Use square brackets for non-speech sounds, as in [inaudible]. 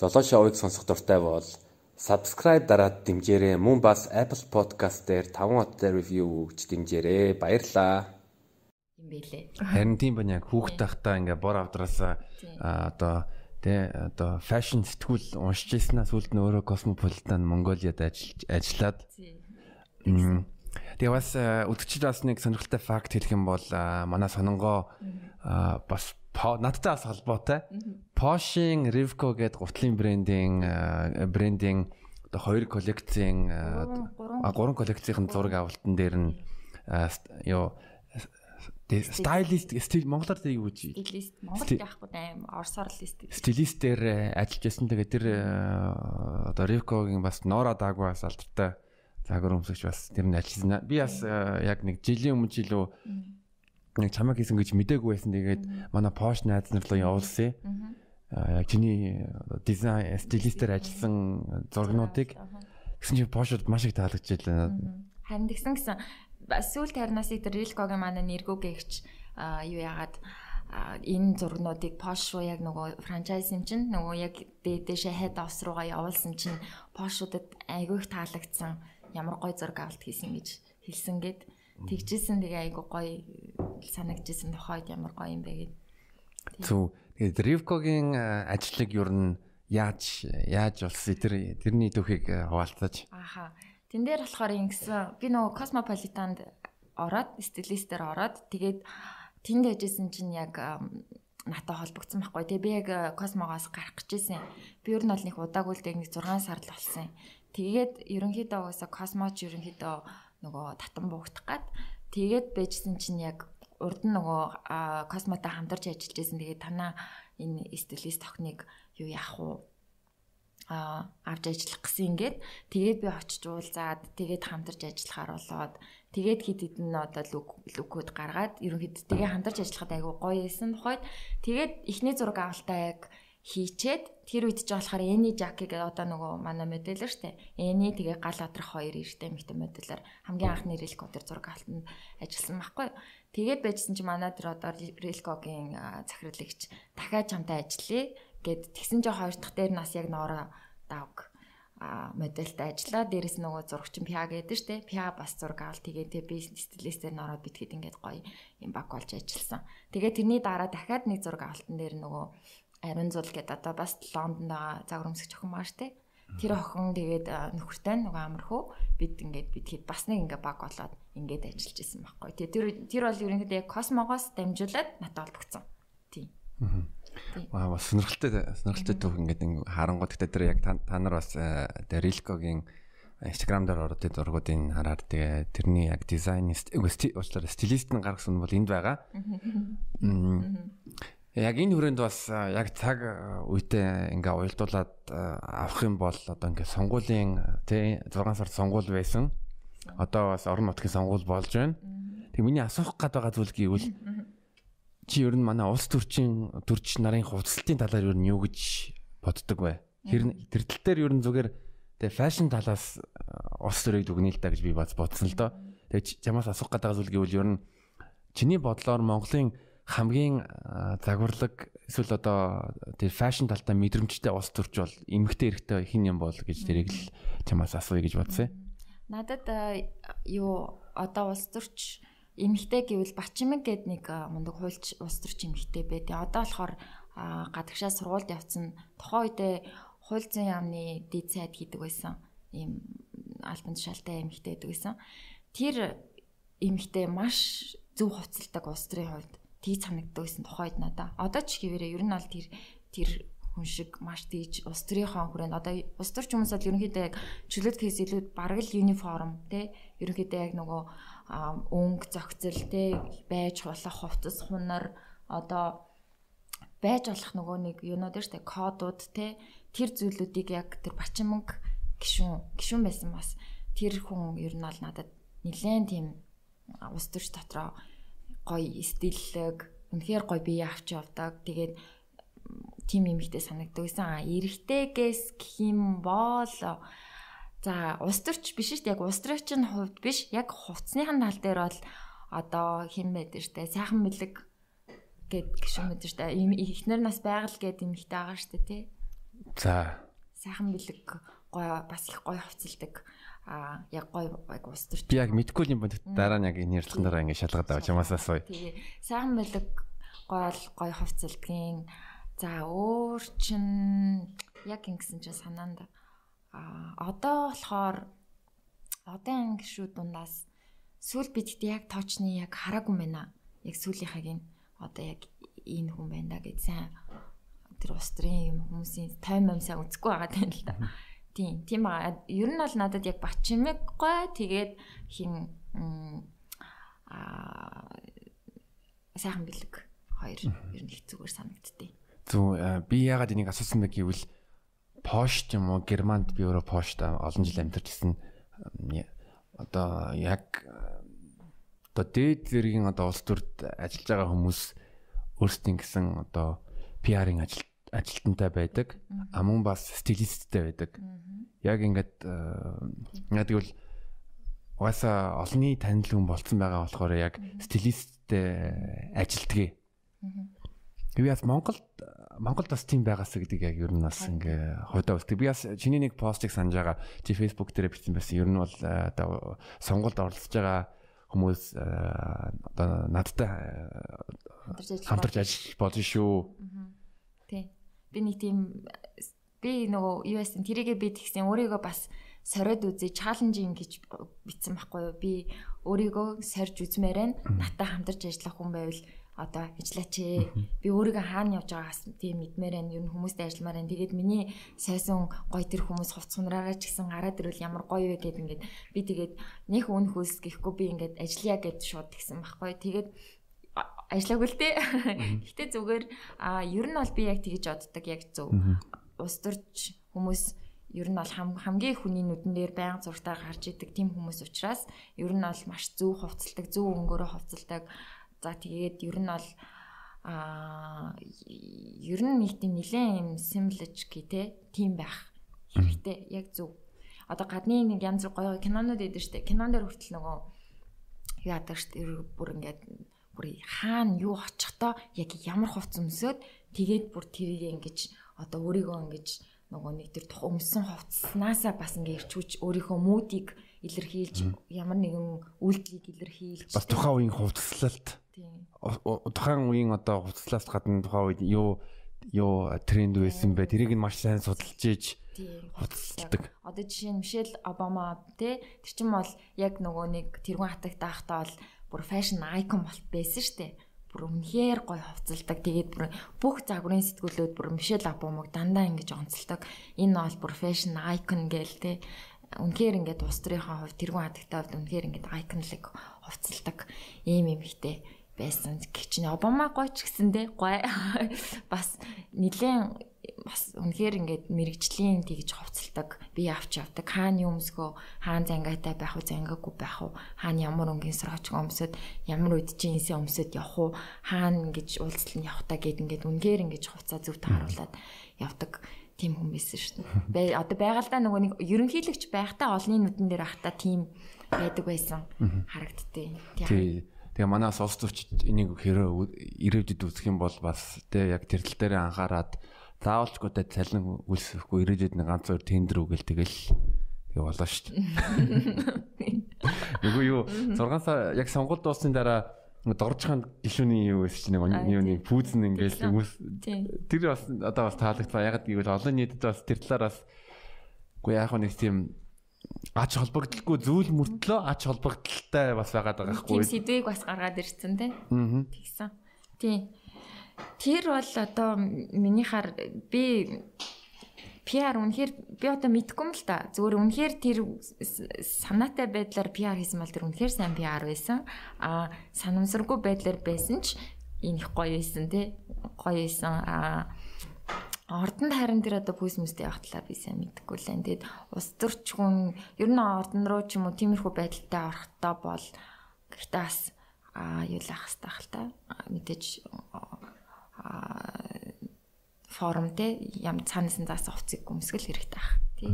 Золоо шоуыг сонсох дуртай бол subscribe дараад дэмжээрэй. Мөн бас Apple Podcast дээр 5 хоттой review өгч дэмжээрэй. Баярлаа. юм бэлээ. Харин тийм байна яг хүүхд тахтаа ингээ бор авдраасаа одоо тэ одоо фэшн сэтгүүл уншиж ирсэнаа сүлд нь өөрөө Cosmopolitan Mongoliad ажиллаж ажиллаад Тэгээ бас өдөрчид бас нэг сонирхолтой факт хэлэх юм бол манай сононгоо бас надтай бас холбоотой. Porsche-ийн Rivco гэдэг гутлын брендийн брендийн одоо хоёр коллекцийн а гурван коллекцийн зураг авалтан дээр нь ёо стилист. стил монголоор тэр юу гэж стилист. монголд яахгүй аим орсоор л стилист. стилистээр ажиллаж байсан. Тэгээд тэр одоо Rivco-гийн бас Nora Dagwa бас алдартай. Загвар өмсөгч бас тэр нь ажилласан. Би бас яг нэг жилийн өмнө жилөө нэг чамаг хийсэн гэж мдээгүй байсан. Тэгээд манай Porsche найз нар руу явуулсан. Аа яг чиний дизайн стилистээр ажилласан зургнуудыг гэсэн чинь Porsche-д маш их таалагдчихлаа. Харин тэгсэн гэсэн сүүл тарнаас тэр Rilco-гийн манай нэргүүгэгч юу яагаад энэ зургнуудыг Porsche руу яг нөгөө франчайз юм чинь нөгөө яг дээшээ head office руугаа явуулсан чинь Porsche-удад айгүй их таалагдсан ямар гой зураг авалт хийсэн гэж хэлсэн гээд тэгжсэн тэгээ айгу гоё санагдчихсэн тухайд ямар гоё юм бэ гэд. Зүг. Тэгээд Ривкогийн ажлыг ер нь яаж яаж болсон тэр тэрний түүхийг хуваалцаж. Аха. Тэн дээр болохоор ингэсэн би нөгөө Cosmopolitan-д ороод стилистээр ороод тэгээд тэнд яжсэн чинь яг натаа холбогдсон байхгүй. Тэгээ би яг Cosmogоос гарах гэжсэн. Би ер нь бол нэг удаагүй л нэг 6 сар л болсон. Тэгээд ерөнхийдөө угаасаа Cosmo ч ерөнхийдөө нөгөө татан буугдах гад тэгээд байжсэн чинь яг урд нь нөгөө космотой хамтарч ажиллаж байсан. Тэгээд танаа энэ стилист охиныг юу яах вэ? а авч ажиллах гэсэн ингээд тэгээд би очиж уулзаад тэгээд хамтарч ажиллахаар болоод тэгээд хит хитэн одоо лүкүүд гаргаад ерөнхийдөө тэгээд хамтарч ажиллахад айгүй гоё байсан тухайд тэгээд эхний зураг авалтаа яг хийчээд тэр үед ч болохоор Эни Жаки гэдэг одоо нөгөө манай модельэр штэ. Эни тэгээ гал адрах хоёр эрэгтэй эмэгтэй модельэр хамгийн анхны Рилко тэр зураг алтанд ажилласан байхгүй. Тэгээд байжсэн чи манай тэр одоо Рилкогийн захирагч дахиад чамтай ажиллая гэд тэгсэн чи хоёр дахь дээр нас яг ноороо давг модельтэй ажиллаа. Дээрэс нөгөө зурагчин Пиа гэдэг штэ. Пиа бас зураг авал тэгээ тэ би стилистээр нороод битгэд ингээд гоё юм баг болж ажилласан. Тэгээ тэрний дараа дахиад нэг зураг авалтан дээр нөгөө Ариун зул гэдэг одоо бас Лондонд байгаа загвар өмсгч охин маш тий. Тэр охин тэгээд нөхөртэй нөгөө амархуу бид ингээд бид хэд бас нэг ингээ баг болоод ингээд ажиллаж исэн байхгүй. Тэгээ тэр тэр бол ерөнхийдөө яг космогоос дамжуулаад натаа холбогдсон. Тий. Аа бас сонирхолтой сонирхолтой төв ингээд харангуй гэхдээ тэр яг та нар бас тэр Рилкогийн Instagram дээр ороод тэр зургуудыг хараад тэгээ тэрний яг дизайнист уучлаарай стилист нь гаргасан бол энд байгаа. Яг энэ хүрээнд бас яг цаг үедээ ингээ уялдуулаад авах юм бол одоо ингээ сонгуулийн тий 6 сард сонгуул байсан. Одоо бас орон нутгийн сонгуул болж байна. Тэг миний асуух гээд байгаа зүйл гэвэл чи ер нь манай улс төрчийн төрч нарын хувцалтын талаар ер нь юу гэж боддог вэ? Тэр тал дээр ер нь зүгээр тэг фэшн талаас улс төрийг дүгнэе л да гэж би бац бодсон л доо. Тэг чамаас асуух гээд байгаа зүйл гэвэл ер нь чиний бодлоор Монголын хамгийн загварлаг эсвэл одоо тэр фэшн талтай мэдрэмжтэй улс төрч бол эмгтэй эрэгтэй хин юм бол гэж тэрийг л чамаас асууя гэж бодсон. Надад юу одоо улс төрч эмгтэй гэвэл Бачимэг гээд нэг мундаг хуульч улс төрч эмгтэй байдیں۔ Одоо болохоор гадагшаа сургуульд явцсан тухайн үедээ хууль зүйн яамны дэд сайд хийдэг байсан. Ийм альбан тушаалтай эмгтэй байдаг байсан. Тэр эмгтэй маш зөв хувцалдаг улс төрийн хувьд тийж санагддаг байсан тухайд надаа. Одоо ч хэвээрээ ер нь бол тэр тэр хүн шиг маш тийж улс төрийнхөө хүрээнд. Одоо улс төрч хүмүүс бол ерөнхийдөө яг чөлөөт кейс илүү бараг л юниформ тий ерөнхийдөө яг нөгөө өнгө зохицол тий байж болох хувцас хунар одоо байж болох нөгөө нэг юунууд шүү дээ кодууд тий тэр зүйлүүдийг яг тэр бачимг гişүн гişүн байсан бас тэр хүн ер нь бол надад нэлээд тийм улс төрч дотроо гоё стиллэг үнэхээр гоё бие авч явдаг. Тэгээд тим юмхтэй санагддаг гэсэн. А эрэгтэйгээс гэх юм бол за улс төрч биш шүү дээ. Яг улс төрчийн хувьд биш. Яг хувцсныхан тал дээр бол одоо хэн штэ сайхан бэлэг гэд гişүн штэ. Эхнэр нас байгаль гэд юм ихтэй байгаа штэ тий. За. Сайхан бэлэг гоё бас их гоё хувцалдаг. А яг гоё яг ус төрч. Би яг мэдгүй юм байна. Дараа нь яг энэ ярилцлаган дараа ингэ шалгаад авч ямаас асууя. Тэгээ сайхан бэлэг гоё гоё хувцалдгийн. За өөр чин яг ингэсэн чинь санаанд а одоо болохоор одоо ангишүүд дундаас сүүл бид яг тоочны яг хараагүй байна. Яг сүүлийнхаг нь одоо яг энэ хүн байна гэж сайн тэр устрын юм хүмүүсийн тайм юм сайн үзэхгүй байгаа тань л да. Тийм, тийм аа. Ер нь бол надад яг Бачимэггүй тэгээд хин аа сайхан бэлэг хоёр ер нь их зүгээр санагдтыг. Зүг би яагаад энийг асуусан бэ гэвэл Пошт юм уу Германд би өөрөө Пошт олон жил амьдарч ирсэн одоо яг одоо дээд зэргийн одоо улс төрд ажиллаж байгаа хүмүүс өөрсдийн гэсэн одоо PR-ын ажил ажилтнтай байдаг. А мөн бас стилисттэй байдаг. Яг ингээд яа тэгвэл угаасаа олонний танил хүн болцсон байгаа болохоор яг стилисттэй ажилтгий. Би бас Монголд Монголд бас тийм байгаас гэдэг яг ер нь бас ингээ хойдоо үзтэг. Би бас чиний нэг постыг санаж байгаа. Чи Facebook дээр бичсэн байсан. Ер нь бол одоо сонголт оролцож байгаа хүмүүс одоо надтай хамтарч ажиллаж болно шүү. Би нэг тийм би нөгөө US-ын тэрийгээ би тэгсэн өөрийгөө бас сориод үзье чаленжинг гэж бичсэн байхгүй юу. Би өөрийгөө сорж үзмээрэн наттай хамтарч ажиллах хүн байвал одоо ажиллаач ээ. Би өөрийгөө хаана явж байгаагаас тийм мэдмээр байна. Ер нь хүмүүстэй ажилламаар байна. Тэгээд миний сайсан гоё тэр хүмүүс хувцсунараараа ч гэсэн гараад ирвэл ямар гоё вэ гэд ингээд би тэгээд нэх үн хөөс гэхгүй би ингээд ажиллая гэд шууд гисэн байхгүй. Тэгээд ажиллаагүй л дээ. Гэтэ зүгээр а ер нь бол би яг тэгэж боддог яг зөв. Ус төрч хүмүүс ер нь бол хамгийн хүний нүдэн дээр байнга зургатаа гарч идэг тийм хүмүүс учраас ер нь бол маш зөв хувцалдаг, зөв өнгөөрөө хувцалдаг. За тэгээд ер нь бол а ер нь нэг тийм нэлээд юм симлэж гэ тийм байх хэрэгтэй. Яг зөв. Одоо гадны нэг янз бүр гоё кинонууд идэв штэ кинон дээр хүртэл нөгөө яадаг штэ бүр ингээд бүр хаана юу очихдоо яг ямар хувц өмсөд тэгээд бүр тэрийг ингэж одоо өөрийгөө ингэж нөгөө нэг тэр өмсөн хувцснаасаа бас ингээ ирчүүч өөрийнхөө мүүдийг илэрхийлж ямар нэгэн үйлдэлийг илэрхийлж бас тухайн үеийн хувцслалт тухайн үеийн одоо хувцлаас гадна тухайн үед юу юу тренд байсан бэ? Тэрийг нь маш сайн судалж ийж хувцалдаг. Одоо жишээ нь Мишель Обама те тэр чинь бол яг нөгөө нэг тэргүүн хатагт байхдаа бол бүр фэшн айкон болт байсан штэ бүр үнэхээр гоё хувцалдаг. Тэгээд бүр бүх загварын сэтгүүлүүд бүр Мишель Обамаг дандаа ингэж онцолдог. Энэ бол бүр фэшн айкон гээл те. Үнэхээр ингээд улс төрийнхөө хувь тэргүүн хатагтаа бол үнэхээр ингээд айконлог хувцалдаг ийм юм ихтэй байсан гэж чинь Обама гойч гэсэндээ гой [laughs] бас нилээн бас үнэхээр ингээд мэрэгжлийн тэгж хувцалдаг би авч явдаг. Хаана юм өмсгөө хаана зангаатай байх уу зангаагүй байх уу? Хаана ямар өнгийн сорооч өмсөд ямар үед чи инсээ өмсөд явах уу? Хаана ингэж уулзал нь явах та гэд ингээд үнэхээр ингэж хувцаа зөв тааруулаад явдаг тийм хүн байсан шүү дээ. Одоо байгальдаа нөгөө нэг ерөнхийлөгч байхдаа олонний нүдэн дээр ахта тийм байдаг байсан. Харагдтыг. Тийм Тэгээ манаас төрчид энийг хэрэг ирээдүйд үзэх юм бол бас тэ яг тэрдэл дээр анхаарад заавалчгүй тэ цалин үлсэхгүй ирээдүйд нэг ганц хоёр тендер үгэл тэгэл тэгээ болоо шүү дээ. [laughs] Нөгөө юу 6 сар яг сонгуульд дуусны дараа доржхан гişүний юу байсан чинь нэг юуны пүүзэн ингээл хүмүүс тэр бас одоо бас таалагдсан. Яг гэвэл олон нийтэд бас тэр талаар бас үгүй яг нэг тийм ач холбогдолгүй зүйл мөртлөө ач холбогдолтой бас байгаад байгаа хгүй. Тийм сэдвийг бас гаргаад ирсэн тий. Тэгсэн. Тийм. Тэр бол одоо минийхаар би PR үнэхээр би одоо мэдгүй юм л та. Зүгээр үнэхээр тэр санаатай байдлаар PR хийсэн бол тэр үнэхээр сайн PR байсан. Аа санамсаргүй байдлаар байсан ч энэ их гоё байсан тий. Гоё байсан. Аа Ордонд харин тэр одоо пүүс мүстэй явах талаар би сайн мэдэхгүй л энэ. Тэгэд ус төрч хүн ер нь ордон руу ч юм уу тиймэрхүү байдалтай орохтой бол гэхдээ бас аа юу л ах хэвээр хэл та мэдээж форум те ям цаанаас нь заасан хувцыг өмсгөл хэрэгтэй ах тий.